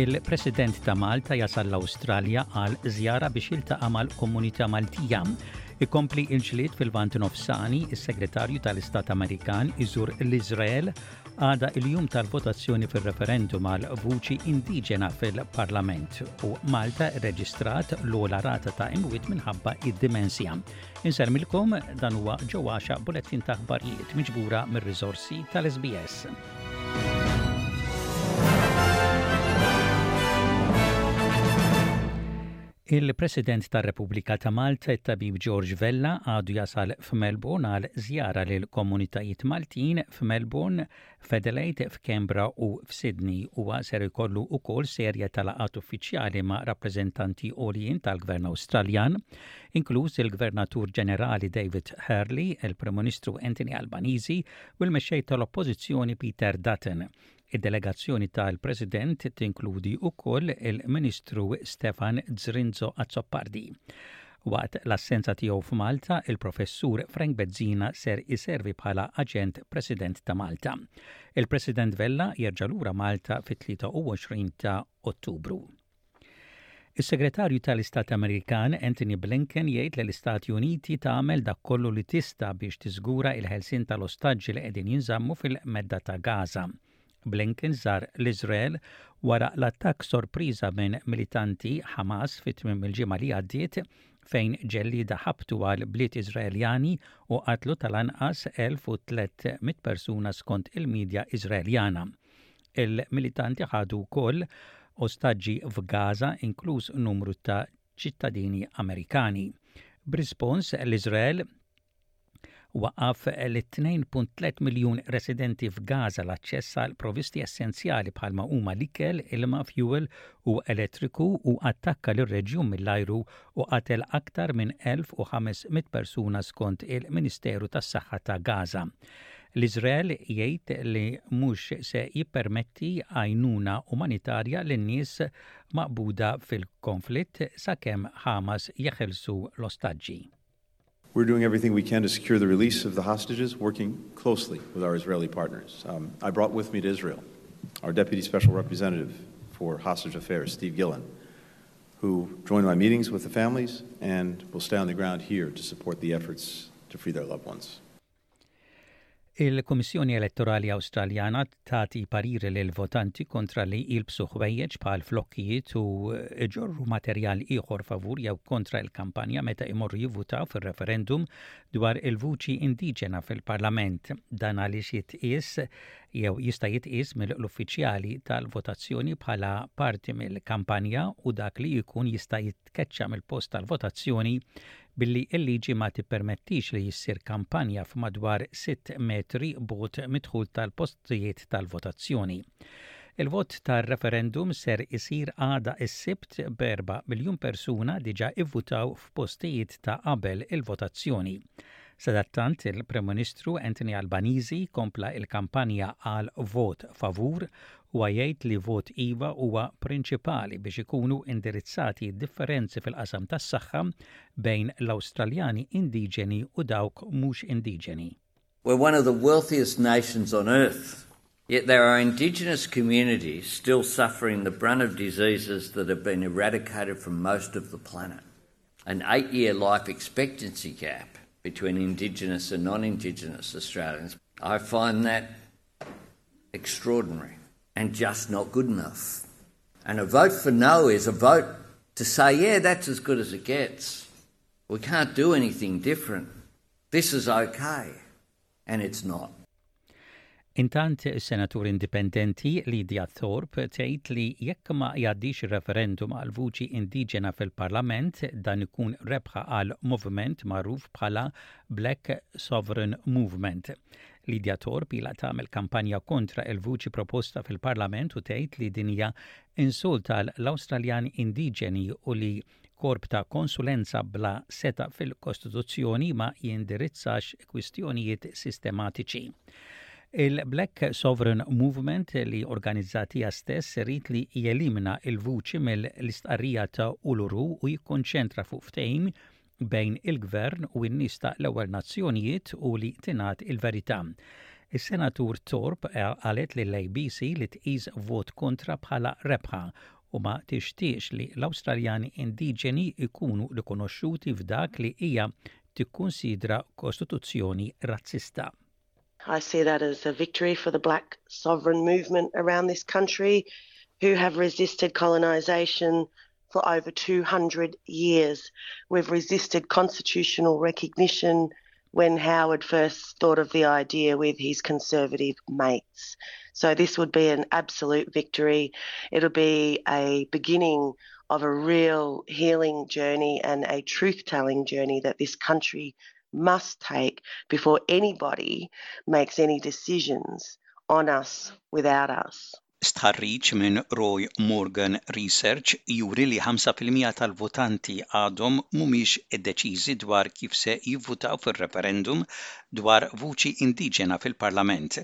Il-President ta' Malta jasal l-Awstralja għal żjara biex jiltaqa' mal-komunità Maltija. Ikompli il-ġlied fil-Vant Nofsani, is-Segretarju tal-Istat Amerikan iżur l-Iżrael Għada il-jum tal-votazzjoni fir-referendum għal vuċi indiġena fil-Parlament u Malta reġistrat l-ola rata ta' imwiet minħabba id-dimensja. Insermilkom dan huwa ġewwaxa bulettin ta' aħbarijiet miġbura mir-riżorsi tal-SBS. Il-President tar-Repubblika ta' Malta, it-Tabib George Vella, għadu jasal f'Melbourne għal żjara lill-komunitajiet Maltin f'Melbourne, f'Adelaide, f'Canberra u f'Sydney. Huwa ser ikollu wkoll serje ta' laqgħat uffiċjali ma' rappreżentanti għoljin tal-Gvern Awstraljan, inkluż il-Gvernatur Ġenerali David Hurley, il-Prim Ministru Anthony Albanese u l-Mexxej tal-Oppożizzjoni Peter Dutton. Id-delegazzjoni tal-President tinkludi wkoll il-Ministru Stefan Zrinzo Azzopardi. Waqt l-assenza tiegħu f'Malta, il-Professur Frank Bezzina ser iservi bħala aġent President ta' Malta. Il-President Vella jerġa' lura Malta fit-23 ta' Ottubru. Is-Segretarju tal-Istat Amerikan Anthony Blinken jgħid li l-Istati Uniti tagħmel dak kollu li tista' biex tiżgura l-ħelsien tal-ostaġġi li qegħdin jinżammu fil-Medda ta' Gaza. Blinken żar l-Iżrael wara l-attakk sorpriża minn militanti Hamas fi tmiem il-ġimgħa li għaddiet fejn ġellieda ħabtu għal bliet Iżraeljani u qatlu tal-anqas 1,300 persuna skont il-midja Iżraeljana. Il-militanti ħadu wkoll ostaġġi f'Gaza, inkluż numru ta' ċittadini Amerikani. B'rispons, l-Iżrael waqaf lit-2.3 miljun residenti f'Gaza l-aċċess għal provisti essenzjali bħalma huma l-ikel, ilma, fjuwil u elettriku u attakka lir-reġjun mill-ajru u qatel aktar minn 1,500 persuna skont il-Ministeru tas-Saħħa ta' Gaza. L-Izrael jgħid li mhux se jippermetti għajnuna umanitarja lin nies maqbuda fil-konflitt sakemm Hamas jeħelsu l-ostaġġi. We're doing everything we can to secure the release of the hostages, working closely with our Israeli partners. Um, I brought with me to Israel our Deputy Special Representative for Hostage Affairs, Steve Gillen, who joined my meetings with the families and will stay on the ground here to support the efforts to free their loved ones. Il-Kummissjoni Elettorali Awstraljana tagħti pariri lil votanti kontra li jilbsu ħwejjeġ bħal flokkijiet u jġorru materjal ieħor favur jew kontra l-kampanja meta jmorru jivvutaw fir-referendum dwar il-vuċi indiġena fil-Parlament. Dan għaliex jitqies jew jista' jitqies mill-uffiċjali tal-votazzjoni bħala parti mill-kampanja u dak li jkun jista' tkeċċa mill-post tal-votazzjoni billi l-liġi ma tippermettix li ssir kampanja f'madwar sitt metri bogħod mid-dħul tal-postijiet tal-votazzjoni. Il-vot tar-referendum ser isir għada s-Sibt b'erba' miljun persuna diġà ivvutaw f'postijiet ta' qabel il-votazzjoni. Sadattant il-Prim Ministru Anthony Albanizi kompla il-kampanja għal vot favur Huwa jgħid li vot iva huwa prinċipali biex ikunu indirizzati d-differenzi fil-qasam tas-saħħa bejn l-Awstraljani indiġeni u dawk mhux indiġeni. We're one of the wealthiest nations on earth, yet there are indigenous communities still suffering the brunt of diseases that have been eradicated from most of the planet. An eight year life expectancy gap between indigenous and non-indigenous Australians, I find that extraordinary and just not good enough. And a vote for no is a vote to say, yeah, that's as good as it gets. We can't do anything different. This is okay. And it's not. Intant is-senatur indipendenti Lydia Thorpe tgħid li jekk ma jgħaddix ir-referendum għal vuċi indiġena fil-Parlament dan ikun rebħa għal moviment magħruf bħala Black Sovereign Movement. Lydia Thorpe ilha tagħmel kampanja kontra l-vuċi proposta fil-Parlament u tgħid li din hija insult għall-Awstraljani indiġeni u li korp ta' konsulenza bla setgħa fil-Kostituzzjoni ma jindirizzax kwistjonijiet sistematiċi. Il-Black Sovereign Movement li organizzat hija stess irid li jelimina il-vuċi mill-istqarrija ta' Uluru u jikkonċentra fuq ftehim bejn il-Gvern u n-nies ta' l-ewwel nazzjonijiet u li tingħad il-verità. Is-Senatur Thorpe qalet lill-ABC li tqis vot kontra bħala rebħa u ma tixtieqx li l-Awstraljani indiġeni jkunu rikonoxxuti f'dak li hija tikkunsidra kostituzzjoni razzista. I see that as a victory for the black sovereign movement around this country who have resisted colonisation for over 200 years. We've resisted constitutional recognition when Howard first thought of the idea with his conservative mates. So this would be an absolute victory. It'll be a beginning of a real healing journey and a truth telling journey that this country must take before anybody makes any decisions on us without us. Stħarriġ minn Roy Morgan Research juri li 5 fil-mija tal-votanti għadhom mhumiex deċiżi dwar kif se jivvutaw fir-referendum dwar vuċi indiġena fil-Parlament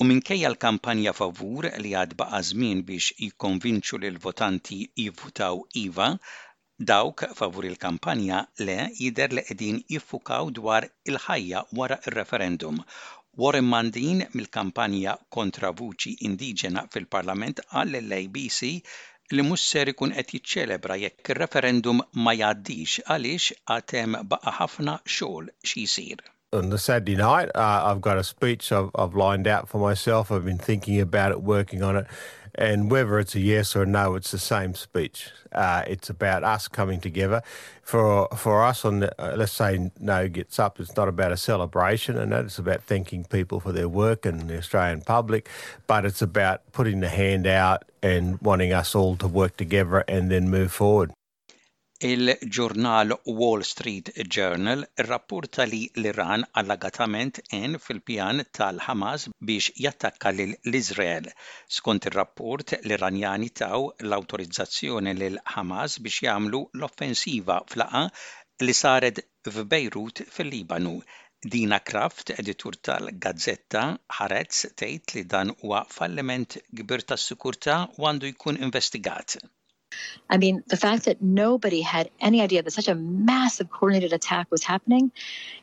u minkejja l-kampanja favur li għad baqa' żmien biex jikkonvinċu lill-votanti jivvutaw iva Dawk favur il-kampanja le jidher li qegħdin jiffukaw dwar il-ħajja wara r-referendum. Warren Mundine mill-kampanja kontra Vuċi Indiġena fil-Parlament qal lill-ABC li mhux ser ikun qed jiċċelebra jekk ir-referendum ma jgħaddix għaliex għad hemm baqa' ħafna xogħol xi jsir. On the Saturday night, uh, I've got a speech I've, I've lined out for myself. I've been thinking about it, working on it. And whether it's a yes or a no, it's the same speech. Uh, it's about us coming together. For for us, on the, uh, let's say no gets up, it's not about a celebration, and that it's about thanking people for their work and the Australian public, but it's about putting the hand out and wanting us all to work together and then move forward. Il-ġurnal Wall Street Journal irrappurta li l-Iran allegatament għen fil-pjan tal-Ħamas biex jattakka lil l-Iżrael. Skont ir-rapport, l-Iranjani taw l-awtorizzazzjoni lil Ħamas biex jagħmlu l-offensiva f'laqgħa li saret f'Bejrut fil-Libanu. Dina Kraft, editur tal-gazzetta Haaretz tgħid li dan huwa falliment kbir tas-sikurtà u għandu jkun investigat. I mean, the fact that nobody had any idea that such a massive coordinated attack was happening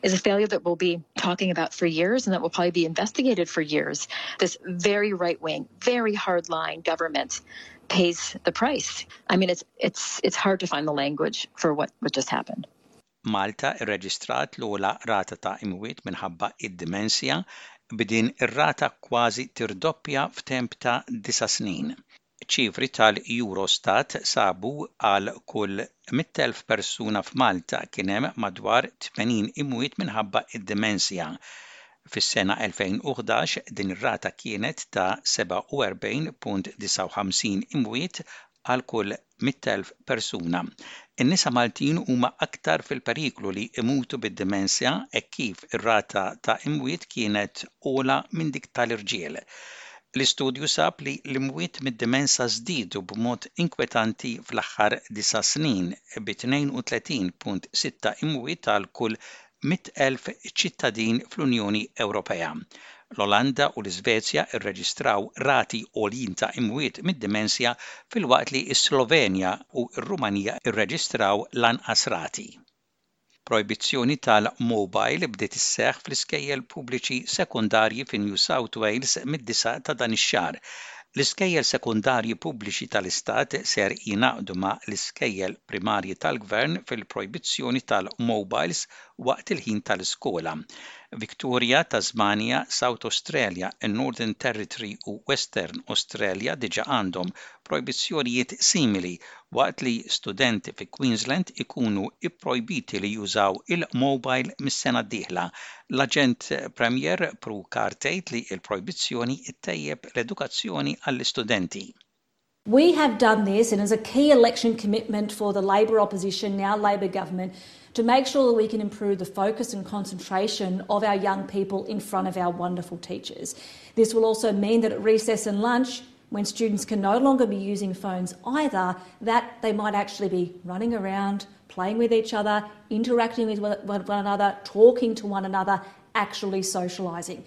is a failure that we'll be talking about for years and that will probably be investigated for years. This very right wing, very hard line government pays the price. I mean, it's, it's, it's hard to find the language for what, what just happened. Malta irreġistrat rata ta' imwiet minħabba id-dimensja bidin ir-rata kważi tirdoppja f'temp ta' disa snin. Ċifri tal-Eurostat sabu għal kull 100,000 persuna f'Malta kien hemm madwar 80 imwiet minħabba d-dimensja. Fis-sena 2011 din ir-rata kienet ta' 47.59 imwiet għal kull 100,000 persuna. In-nisa Maltin huma aktar fil-periklu li jmutu bid-dimensja hekk kif ir-rata ta' imwiet kienet ogħla minn dik tal-irġiel. L-istudju sab li l-imwiet mid-dimensa żdiedu b'mod inkwetanti fl-aħħar disa' snin, bi 32.6 imwiet għal kull 100,000 ċittadin fl-Unjoni Ewropea. L-Olanda u l-Iżvezja rreġistraw rati għoljin ta' imwiet mid-dimensja filwaqt li s-Slovenja u r-Rumanija rreġistraw l-anqas rati. Projbizzjoni tal-mowbajl bdiet isseħħ fl-iskejjel pubbliċi sekondarji fi New South Wales mid-9 ta' dan ix-xahar. L-iskejjel sekondarji pubbliċi tal-istat ser jingħaqdu ma' l-iskejjel primarji tal-gvern fil-projbizzjoni tal-mowbajls waqt il-ħin tal-iskola. Victoria, Tasmania, South Australia, in-Northern Territory u Western Australia diġà għandhom projbizzjonijiet simili waqt li studenti fi Queensland ikunu pprojbiti li jużaw il-mowbajl mis-sena d-dieħla. L-Aġent Premier Prue Carr tgħid li l-projbizzjoni ttejjeb l-edukazzjoni għall-istudenti. We have done this and is a key election commitment for the Labor opposition, now Labor government, to make sure that we can improve the focus and concentration of our young people in front of our wonderful teachers. This will also mean that at recess and lunch, when students can no longer be using phones either, that they might actually be running around, playing with each other, interacting with one another, talking to one another, actually socialising.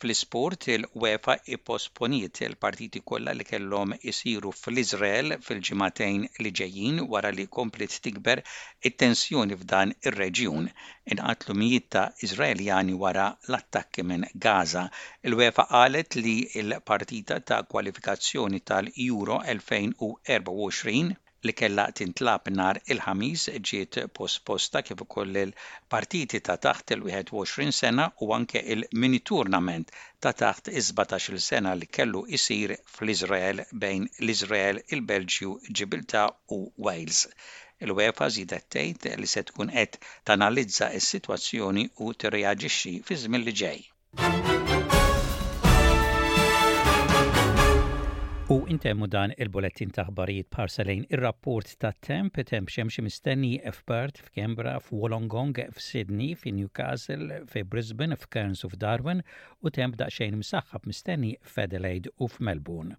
Fl-isport, il-UEFA ipposponiet il-partiti kollha li kellhom isiru fl-Iżrael fil-ġimagħtejn li ġejjin wara li kompliet tikber It-tensjoni f'dan ir-reġjun, inqatlu mijiet ta' Iżraeljani wara l-attakki minn Gaza. Il-UEFA qalet li l-partita ta' kwalifikazzjoni tal-Euro 2024, li kellha tintlagħab nhar il-Ħamis, ġiet posposta kif ukoll il-partiti ta' taħt il-21 sena u anke il-minitournament ta' taħt is-sbatax-il sena li kellu jsir fl-Iżrael bejn l-Iżrael, il-Belġju, Ġibiltà u Wales. Il-UEFA żiedet tgħid li se tkun qed tanalizza s-sitwazzjoni u tirreaġixxi fiż-żmien li ġej. U intemmu dan il-bulettin ta' ħbarijiet parsa lejn ir-rapport ta' temp, temp xemxi mistenni f'Perth, f'Kembra, f'Wolongong, f'Sydney, fi Newcastle, fi Brisbane, f'Cairns u f'Darwin, u temp daqsxejn msaħħab mistenni f'Adelaide u f'Melbourne.